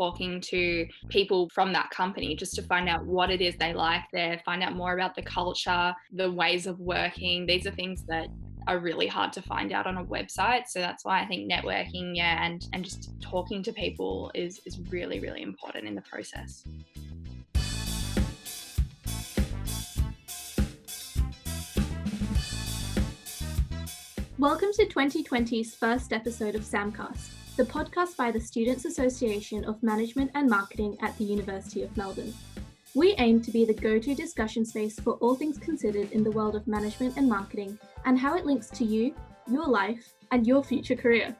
talking to people from that company just to find out what it is they like there, find out more about the culture, the ways of working. These are things that are really hard to find out on a website. So that's why I think networking, yeah, and and just talking to people is is really really important in the process. Welcome to 2020's first episode of Samcast, the podcast by the Students Association of Management and Marketing at the University of Melbourne. We aim to be the go to discussion space for all things considered in the world of management and marketing and how it links to you, your life, and your future career.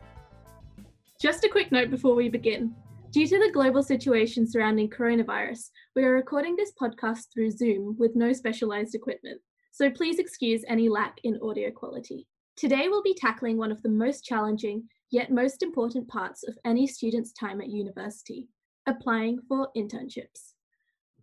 Just a quick note before we begin. Due to the global situation surrounding coronavirus, we are recording this podcast through Zoom with no specialized equipment, so please excuse any lack in audio quality. Today, we'll be tackling one of the most challenging yet most important parts of any student's time at university applying for internships.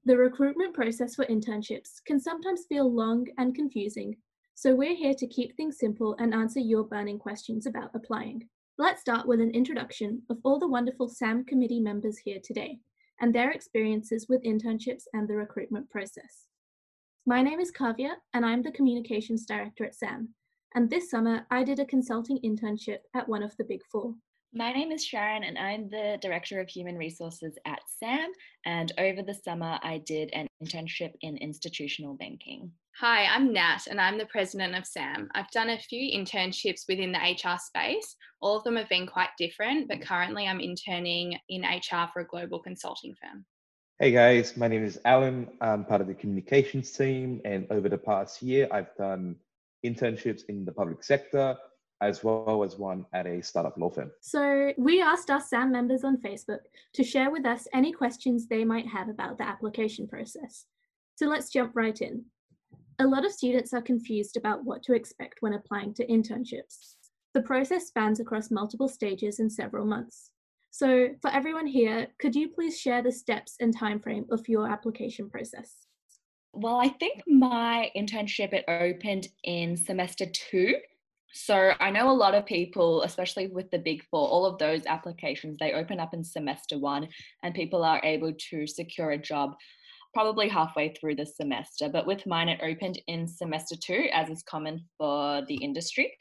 The recruitment process for internships can sometimes feel long and confusing, so we're here to keep things simple and answer your burning questions about applying. Let's start with an introduction of all the wonderful SAM committee members here today and their experiences with internships and the recruitment process. My name is Kavya, and I'm the Communications Director at SAM. And this summer, I did a consulting internship at one of the Big Four. My name is Sharon, and I'm the Director of Human Resources at SAM. And over the summer, I did an internship in institutional banking. Hi, I'm Nat, and I'm the President of SAM. I've done a few internships within the HR space. All of them have been quite different, but currently I'm interning in HR for a global consulting firm. Hey guys, my name is Alan. I'm part of the communications team, and over the past year, I've done internships in the public sector, as well as one at a startup law firm. So, we asked our SAM members on Facebook to share with us any questions they might have about the application process. So, let's jump right in. A lot of students are confused about what to expect when applying to internships. The process spans across multiple stages and several months. So, for everyone here, could you please share the steps and timeframe of your application process? Well, I think my internship it opened in semester two. So I know a lot of people, especially with the big four, all of those applications, they open up in semester one and people are able to secure a job probably halfway through the semester. But with mine, it opened in semester two, as is common for the industry.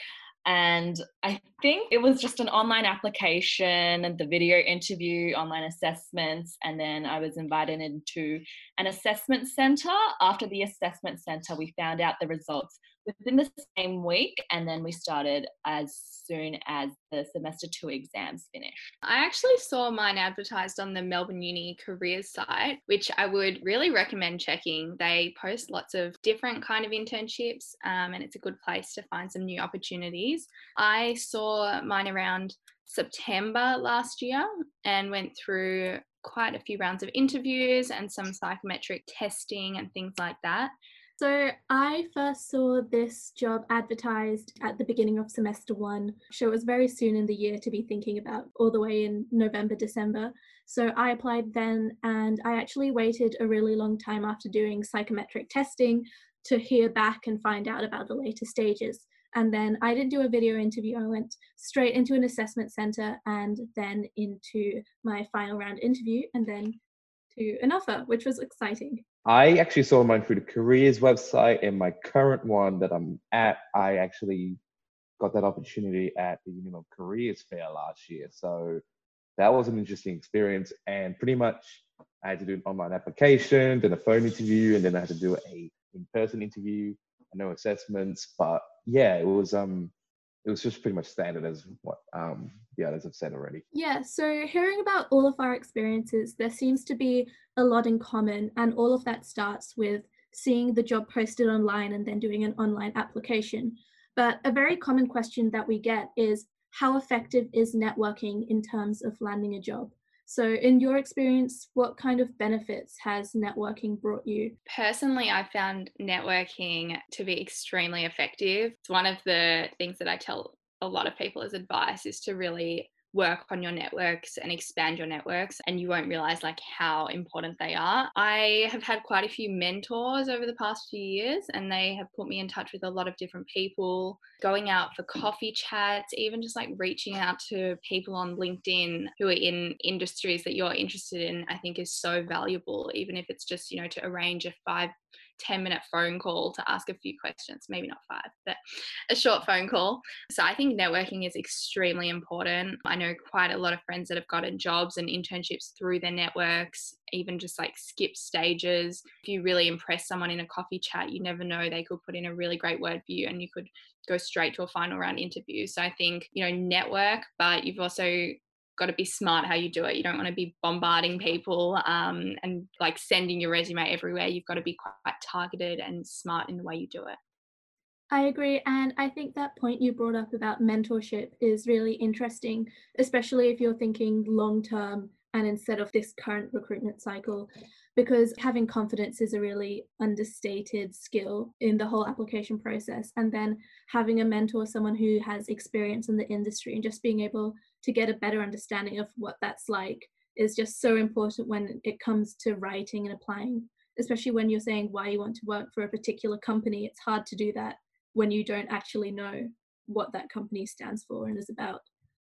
And I think it was just an online application and the video interview, online assessments. And then I was invited into an assessment center. After the assessment center, we found out the results within the same week. And then we started as soon as the semester two exams finished. I actually saw mine advertised on the Melbourne Uni careers site, which I would really recommend checking. They post lots of different kind of internships um, and it's a good place to find some new opportunities. I saw mine around September last year and went through quite a few rounds of interviews and some psychometric testing and things like that. So I first saw this job advertised at the beginning of semester one. So it was very soon in the year to be thinking about, all the way in November, December. So I applied then, and I actually waited a really long time after doing psychometric testing to hear back and find out about the later stages. And then I didn't do a video interview. I went straight into an assessment center and then into my final round interview and then to an offer, which was exciting. I actually saw mine through the careers website, and my current one that I'm at, I actually got that opportunity at the Union of Careers Fair last year. So that was an interesting experience, and pretty much I had to do an online application, then a phone interview, and then I had to do a in-person interview. No assessments, but yeah, it was um it was just pretty much standard as what um, the others have said already. Yeah, so hearing about all of our experiences, there seems to be a lot in common, and all of that starts with seeing the job posted online and then doing an online application. But a very common question that we get is how effective is networking in terms of landing a job? So, in your experience, what kind of benefits has networking brought you? Personally, I found networking to be extremely effective. It's one of the things that I tell a lot of people as advice is to really work on your networks and expand your networks and you won't realize like how important they are. I have had quite a few mentors over the past few years and they have put me in touch with a lot of different people, going out for coffee chats, even just like reaching out to people on LinkedIn who are in industries that you're interested in, I think is so valuable, even if it's just, you know, to arrange a five 10 minute phone call to ask a few questions, maybe not five, but a short phone call. So I think networking is extremely important. I know quite a lot of friends that have gotten jobs and internships through their networks, even just like skip stages. If you really impress someone in a coffee chat, you never know, they could put in a really great word for you and you could go straight to a final round interview. So I think, you know, network, but you've also got to be smart how you do it. You don't want to be bombarding people um, and like sending your resume everywhere. You've got to be quite targeted and smart in the way you do it. I agree. And I think that point you brought up about mentorship is really interesting, especially if you're thinking long term and instead of this current recruitment cycle, because having confidence is a really understated skill in the whole application process. And then having a mentor, someone who has experience in the industry, and just being able to get a better understanding of what that's like is just so important when it comes to writing and applying especially when you're saying why you want to work for a particular company. It's hard to do that when you don't actually know what that company stands for and is about.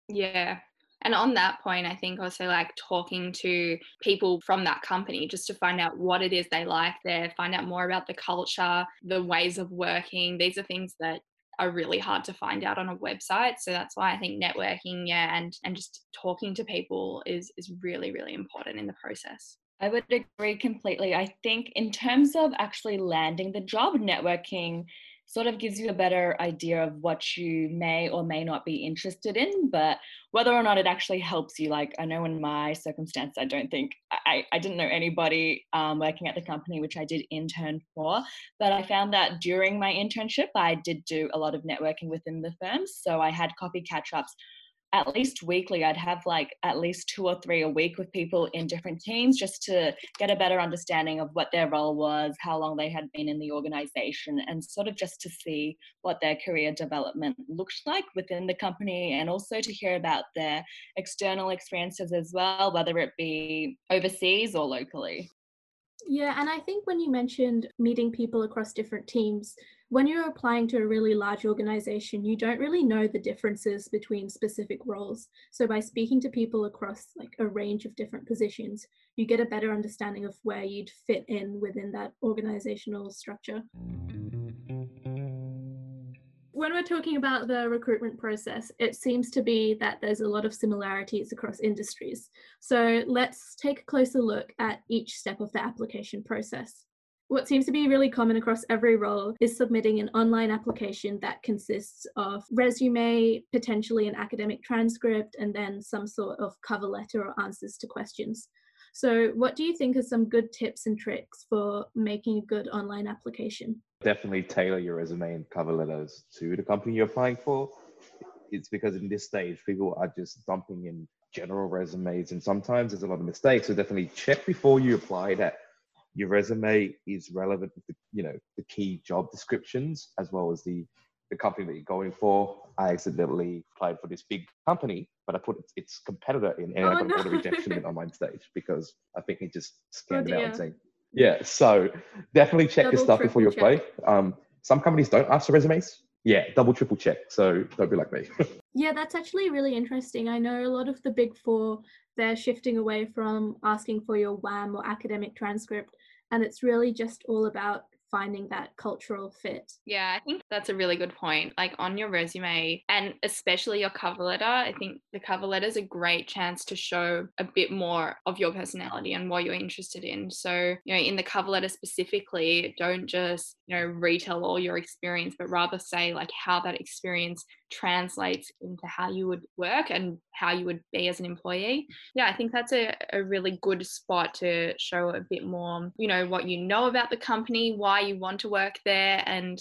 Yeah. And on that point i think also like talking to people from that company just to find out what it is they like there find out more about the culture the ways of working these are things that are really hard to find out on a website. So that's why I think networking, yeah, and and just talking to people is is really really important in the process. I would agree completely. I think in terms of actually landing the job, networking sort of gives you a better idea of what you may or may not be interested in, but whether or not it actually helps you, like I know in my circumstance, I don't think I, I didn't know anybody um, working at the company which I did intern for, but I found that during my internship, I did do a lot of networking within the firms. So I had coffee catch ups at least weekly i'd have like at least two or three a week with people in different teams just to get a better understanding of what their role was how long they had been in the organization and sort of just to see what their career development looked like within the company and also to hear about their external experiences as well whether it be overseas or locally. Yeah and i think when you mentioned meeting people across different teams when you're applying to a really large organization, you don't really know the differences between specific roles. So by speaking to people across like a range of different positions, you get a better understanding of where you'd fit in within that organizational structure. When we're talking about the recruitment process, it seems to be that there's a lot of similarities across industries. So let's take a closer look at each step of the application process. What seems to be really common across every role is submitting an online application that consists of resume, potentially an academic transcript, and then some sort of cover letter or answers to questions. So, what do you think are some good tips and tricks for making a good online application? Definitely tailor your resume and cover letters to the company you're applying for. It's because in this stage, people are just dumping in general resumes, and sometimes there's a lot of mistakes. So, definitely check before you apply that your resume is relevant with the you know the key job descriptions as well as the the company that you're going for. I accidentally applied for this big company, but I put its, competitor in, and oh, I got no. an auto rejection in online stage because I think he just scanned oh, it out and saying, "Yeah." So definitely check double, your stuff before you apply. Um, some companies don't ask for resumes. Yeah, double, triple check. So don't be like me. yeah, that's actually really interesting. I know a lot of the big four they're shifting away from asking for your WAM or academic transcript and it's really just all about finding that cultural fit. Yeah, I think that's a really good point. Like on your resume and especially your cover letter, I think the cover letter is a great chance to show a bit more of your personality and what you're interested in. So, you know, in the cover letter specifically, don't just, you know, retell all your experience, but rather say like how that experience translates into how you would work and how you would be as an employee. Yeah, I think that's a, a really good spot to show a bit more, you know, what you know about the company, why you want to work there, and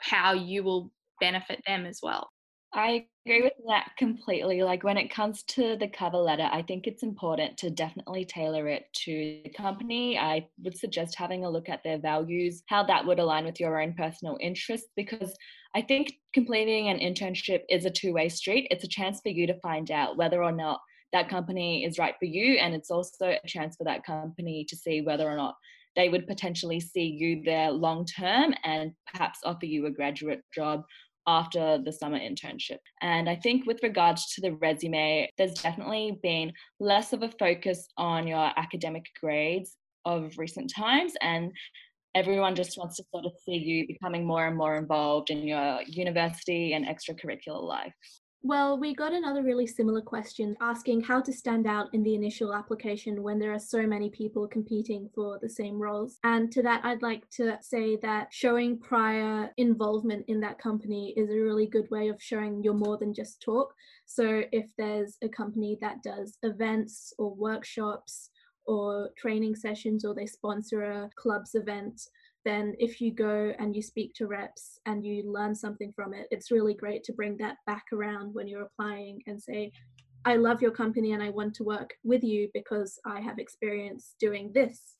how you will benefit them as well. I agree with that completely. Like when it comes to the cover letter, I think it's important to definitely tailor it to the company. I would suggest having a look at their values, how that would align with your own personal interests, because I think completing an internship is a two way street. It's a chance for you to find out whether or not that company is right for you. And it's also a chance for that company to see whether or not they would potentially see you there long term and perhaps offer you a graduate job after the summer internship. And I think with regards to the resume, there's definitely been less of a focus on your academic grades of recent times and everyone just wants to sort of see you becoming more and more involved in your university and extracurricular life. Well, we got another really similar question asking how to stand out in the initial application when there are so many people competing for the same roles. And to that, I'd like to say that showing prior involvement in that company is a really good way of showing you're more than just talk. So if there's a company that does events or workshops, or training sessions or they sponsor a club's event then if you go and you speak to reps and you learn something from it, it's really great to bring that back around when you're applying and say, I love your company and I want to work with you because I have experience doing this.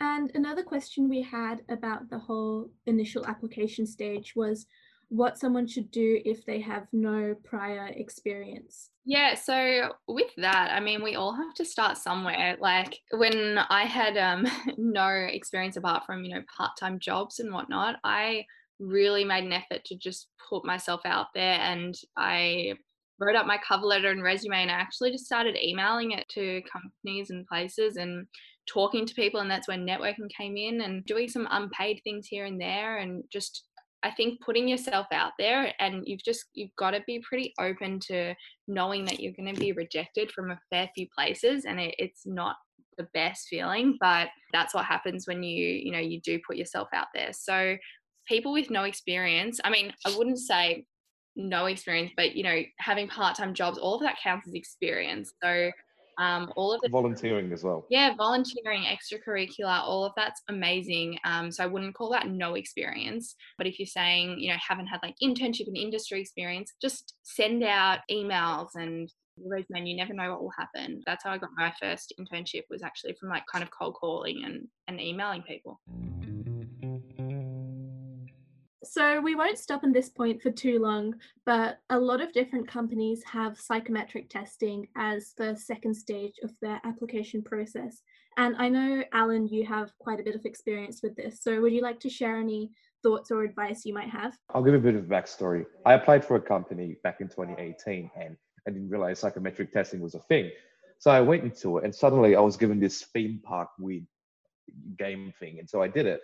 And another question we had about the whole initial application stage was what someone should do if they have no prior experience. Yeah, so with that, I mean, we all have to start somewhere. Like when I had um, no experience apart from, you know, part time jobs and whatnot, I really made an effort to just put myself out there and I wrote up my cover letter and resume and I actually just started emailing it to companies and places and talking to people and that's when networking came in and doing some unpaid things here and there and just I think putting yourself out there and you've just you've got to be pretty open to knowing that you're going to be rejected from a fair few places and it, it's not the best feeling but that's what happens when you you know you do put yourself out there. So people with no experience i mean i wouldn't say no experience but you know having part-time jobs all of that counts as experience. So um, all of the volunteering as well. Yeah, volunteering, extracurricular, all of that's amazing. Um, so I wouldn't call that no experience. But if you're saying, you know, haven't had like internship and industry experience, just send out emails and resume. You never know what will happen. That's how I got my first internship was actually from like kind of cold calling and and emailing people. So we won't stop on this point for too long, but a lot of different companies have psychometric testing as the second stage of their application process. And I know, Alan, you have quite a bit of experience with this. So would you like to share any thoughts or advice you might have? I'll give a bit of backstory. I applied for a company back in 2018 and I didn't realize psychometric testing was a thing. So I went into it and suddenly I was given this theme park weed game thing. And so I did it.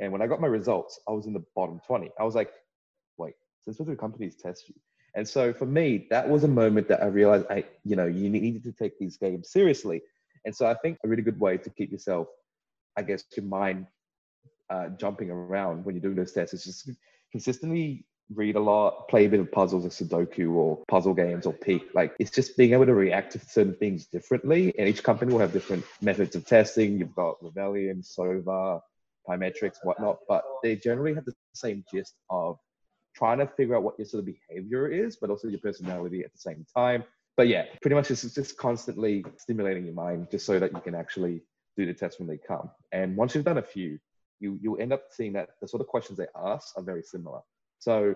And when I got my results, I was in the bottom 20. I was like, wait, since when do companies test you? And so for me, that was a moment that I realized I, you know, you needed to take these games seriously. And so I think a really good way to keep yourself, I guess, your mind uh, jumping around when you're doing those tests is just consistently read a lot, play a bit of puzzles like Sudoku or puzzle games or Peak. Like it's just being able to react to certain things differently. And each company will have different methods of testing. You've got Revelian, Sova, Pymetrics, whatnot, but they generally have the same gist of trying to figure out what your sort of behavior is, but also your personality at the same time. But yeah, pretty much it's just constantly stimulating your mind just so that you can actually do the tests when they come. And once you've done a few, you you'll end up seeing that the sort of questions they ask are very similar. So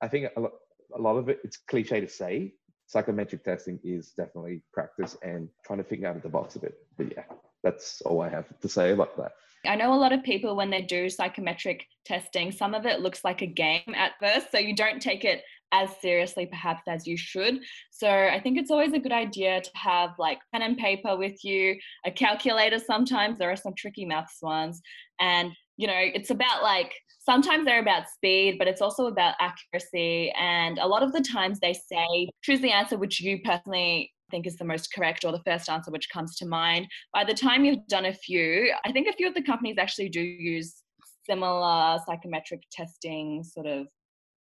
I think a lot, a lot of it, it's cliche to say, psychometric testing is definitely practice and trying to figure out of the box a bit. But yeah, that's all I have to say about that. I know a lot of people when they do psychometric testing, some of it looks like a game at first, so you don't take it as seriously perhaps as you should. So I think it's always a good idea to have like pen and paper with you, a calculator sometimes, there are some tricky maths ones. And, you know, it's about like, sometimes they're about speed, but it's also about accuracy. And a lot of the times they say, choose the answer which you personally think is the most correct or the first answer which comes to mind. By the time you've done a few, I think a few of the companies actually do use similar psychometric testing sort of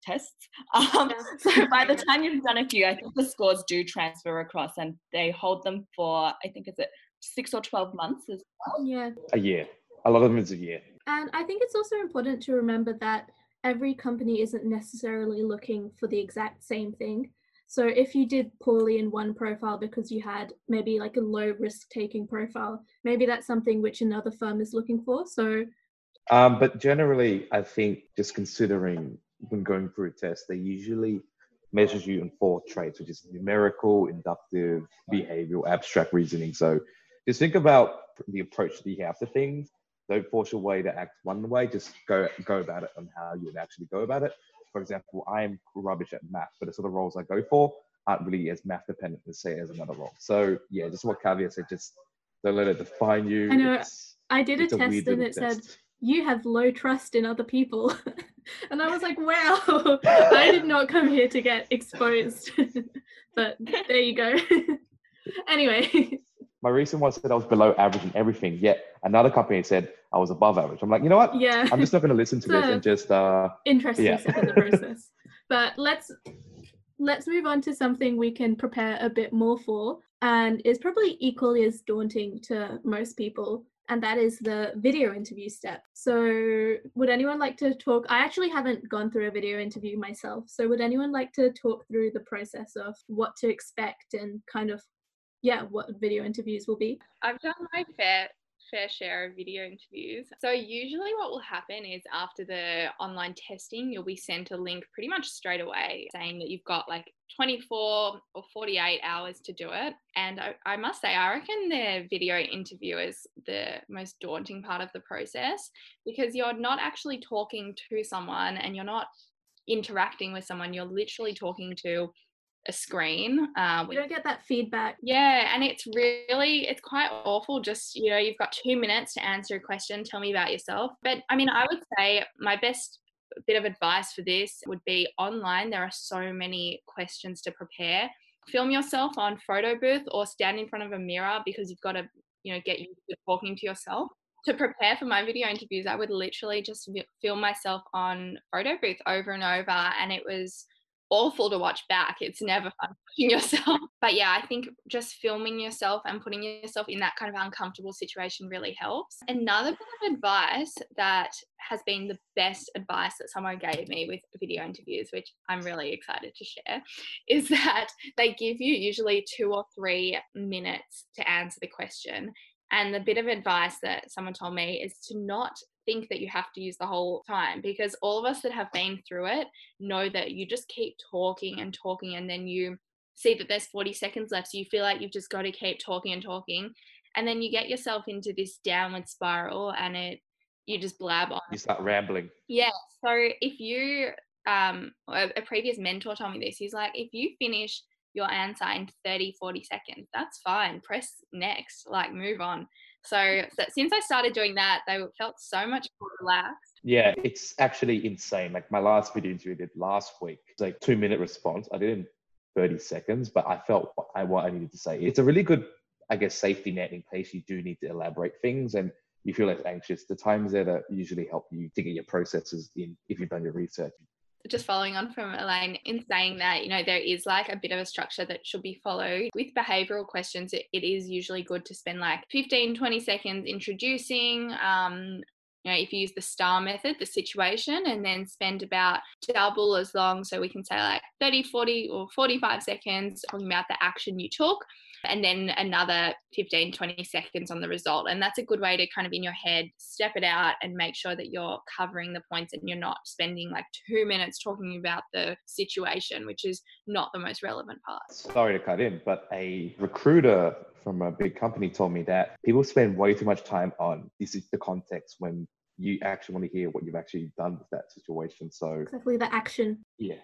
tests. Um, so by the time you've done a few, I think the scores do transfer across and they hold them for, I think, is it six or 12 months as well? Yeah. A year. A lot of them is a year. And I think it's also important to remember that every company isn't necessarily looking for the exact same thing. So if you did poorly in one profile because you had maybe like a low risk taking profile, maybe that's something which another firm is looking for. So um, but generally, I think just considering when going through a test, they usually measures you in four traits, which is numerical, inductive, behavioral, abstract reasoning. So just think about the approach that you have to things. Don't force your way to act one way. Just go go about it on how you would actually go about it. For example, I am rubbish at math, but the sort of roles I go for aren't really as math dependent as say as another role. So yeah, just what Kavya said, just don't let it define you. I know. It's, I did a test and it test. said you have low trust in other people. and I was like, wow, I did not come here to get exposed. but there you go. anyway. My recent one said I was below average in everything, yet another company said I was above average. I'm like, you know what? Yeah. I'm just not going to listen to this and just. uh Interesting yeah. step in the process. But let's let's move on to something we can prepare a bit more for and is probably equally as daunting to most people and that is the video interview step. So, would anyone like to talk? I actually haven't gone through a video interview myself. So, would anyone like to talk through the process of what to expect and kind of, yeah, what video interviews will be? I've done my fair fair share of video interviews. So, usually, what will happen is after the online testing, you'll be sent a link pretty much straight away saying that you've got like 24 or 48 hours to do it. And I, I must say, I reckon the video interview is the most daunting part of the process because you're not actually talking to someone and you're not interacting with someone, you're literally talking to a screen. Uh, you don't get that feedback. Yeah, and it's really it's quite awful. Just you know, you've got two minutes to answer a question. Tell me about yourself. But I mean, I would say my best bit of advice for this would be online. There are so many questions to prepare. Film yourself on photo booth or stand in front of a mirror because you've got to you know get used to talking to yourself to prepare for my video interviews, I would literally just film myself on photo booth over and over. And it was awful to watch back. It's never fun watching yourself. But yeah, I think just filming yourself and putting yourself in that kind of uncomfortable situation really helps. Another bit of advice that has been the best advice that someone gave me with video interviews, which I'm really excited to share, is that they give you usually two or three minutes to answer the question. And the bit of advice that someone told me is to not think that you have to use the whole time because all of us that have been through it know that you just keep talking and talking and then you see that there's 40 seconds left. So you feel like you've just got to keep talking and talking. And then you get yourself into this downward spiral and it you just blab on. You start rambling. Yeah. So if you um a, a previous mentor told me this he's like if you finish your answer in 30 40 seconds that's fine. Press next. Like move on so, since I started doing that, they felt so much more relaxed. Yeah, it's actually insane. Like my last video interview did last week, it's like two minute response. I did in 30 seconds, but I felt what I, what I needed to say. It's a really good, I guess, safety net in case you do need to elaborate things and you feel less anxious. The times there that usually help you to get your processes in if you've done your research just following on from Elaine in saying that, you know, there is like a bit of a structure that should be followed. With behavioral questions, it, it is usually good to spend like 15, 20 seconds introducing, um, you know, if you use the star method, the situation, and then spend about double as long. So we can say like 30, 40, or 45 seconds talking about the action you took and then another 15, 20 seconds on the result. And that's a good way to kind of in your head step it out and make sure that you're covering the points and you're not spending like two minutes talking about the situation, which is not the most relevant part. Sorry to cut in, but a recruiter from a big company told me that people spend way too much time on this is the context when you actually want to hear what you've actually done with that situation. So exactly the action. Yeah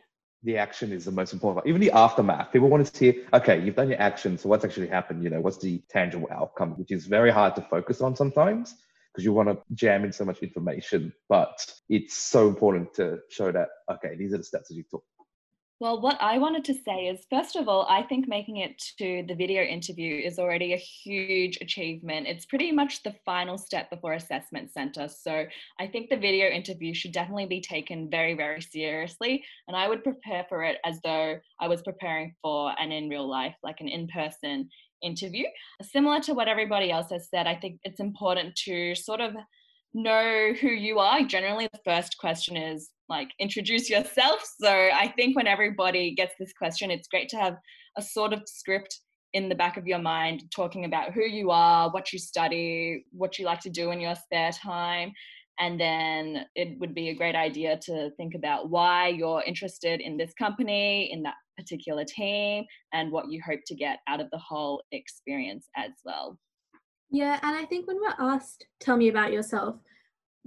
the action is the most important. Even the aftermath, people want to see, okay, you've done your action, so what's actually happened? You know, what's the tangible outcome, which is very hard to focus on sometimes because you want to jam in so much information. But it's so important to show that, okay, these are the steps that you took. Well, what I wanted to say is, first of all, I think making it to the video interview is already a huge achievement. It's pretty much the final step before assessment center. So I think the video interview should definitely be taken very, very seriously. And I would prepare for it as though I was preparing for an in real life, like an in person interview. Similar to what everybody else has said, I think it's important to sort of know who you are, generally the first question is like introduce yourself. So I think when everybody gets this question, it's great to have a sort of script in the back of your mind talking about who you are, what you study, what you like to do in your spare time. And then it would be a great idea to think about why you're interested in this company, in that particular team, and what you hope to get out of the whole experience as well. Yeah, and I think when we're asked, tell me about yourself,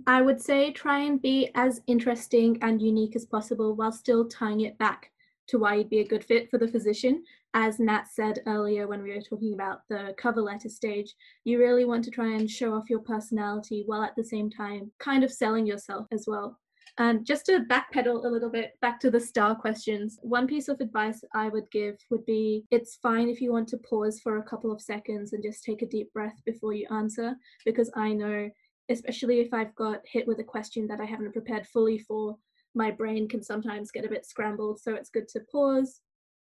I would say try and be as interesting and unique as possible while still tying it back to why you'd be a good fit for the physician. As Nat said earlier when we were talking about the cover letter stage, you really want to try and show off your personality while at the same time kind of selling yourself as well. And just to backpedal a little bit back to the star questions, one piece of advice I would give would be it's fine if you want to pause for a couple of seconds and just take a deep breath before you answer, because I know, especially if I've got hit with a question that I haven't prepared fully for, my brain can sometimes get a bit scrambled. So it's good to pause,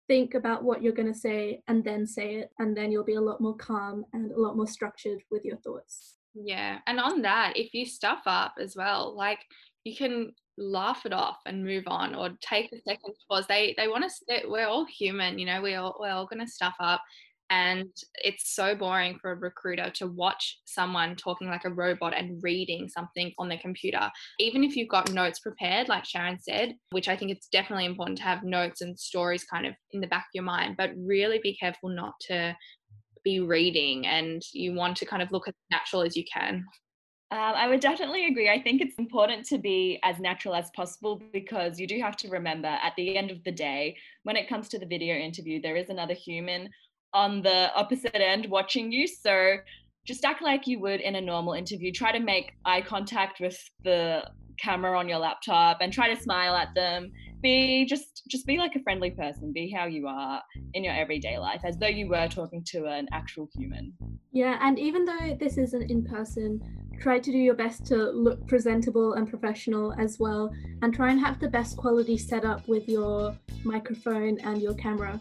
think about what you're going to say, and then say it. And then you'll be a lot more calm and a lot more structured with your thoughts. Yeah. And on that, if you stuff up as well, like you can laugh it off and move on or take a second pause. They they want to we're all human, you know, we all we're all gonna stuff up. And it's so boring for a recruiter to watch someone talking like a robot and reading something on their computer. Even if you've got notes prepared, like Sharon said, which I think it's definitely important to have notes and stories kind of in the back of your mind, but really be careful not to be reading and you want to kind of look as natural as you can. Um, I would definitely agree. I think it's important to be as natural as possible because you do have to remember at the end of the day, when it comes to the video interview, there is another human on the opposite end watching you. So just act like you would in a normal interview. Try to make eye contact with the camera on your laptop and try to smile at them be just just be like a friendly person be how you are in your everyday life as though you were talking to an actual human yeah and even though this isn't in person try to do your best to look presentable and professional as well and try and have the best quality setup with your microphone and your camera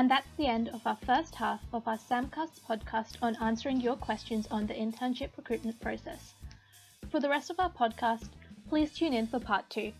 And that's the end of our first half of our Samcast podcast on answering your questions on the internship recruitment process. For the rest of our podcast, please tune in for part two.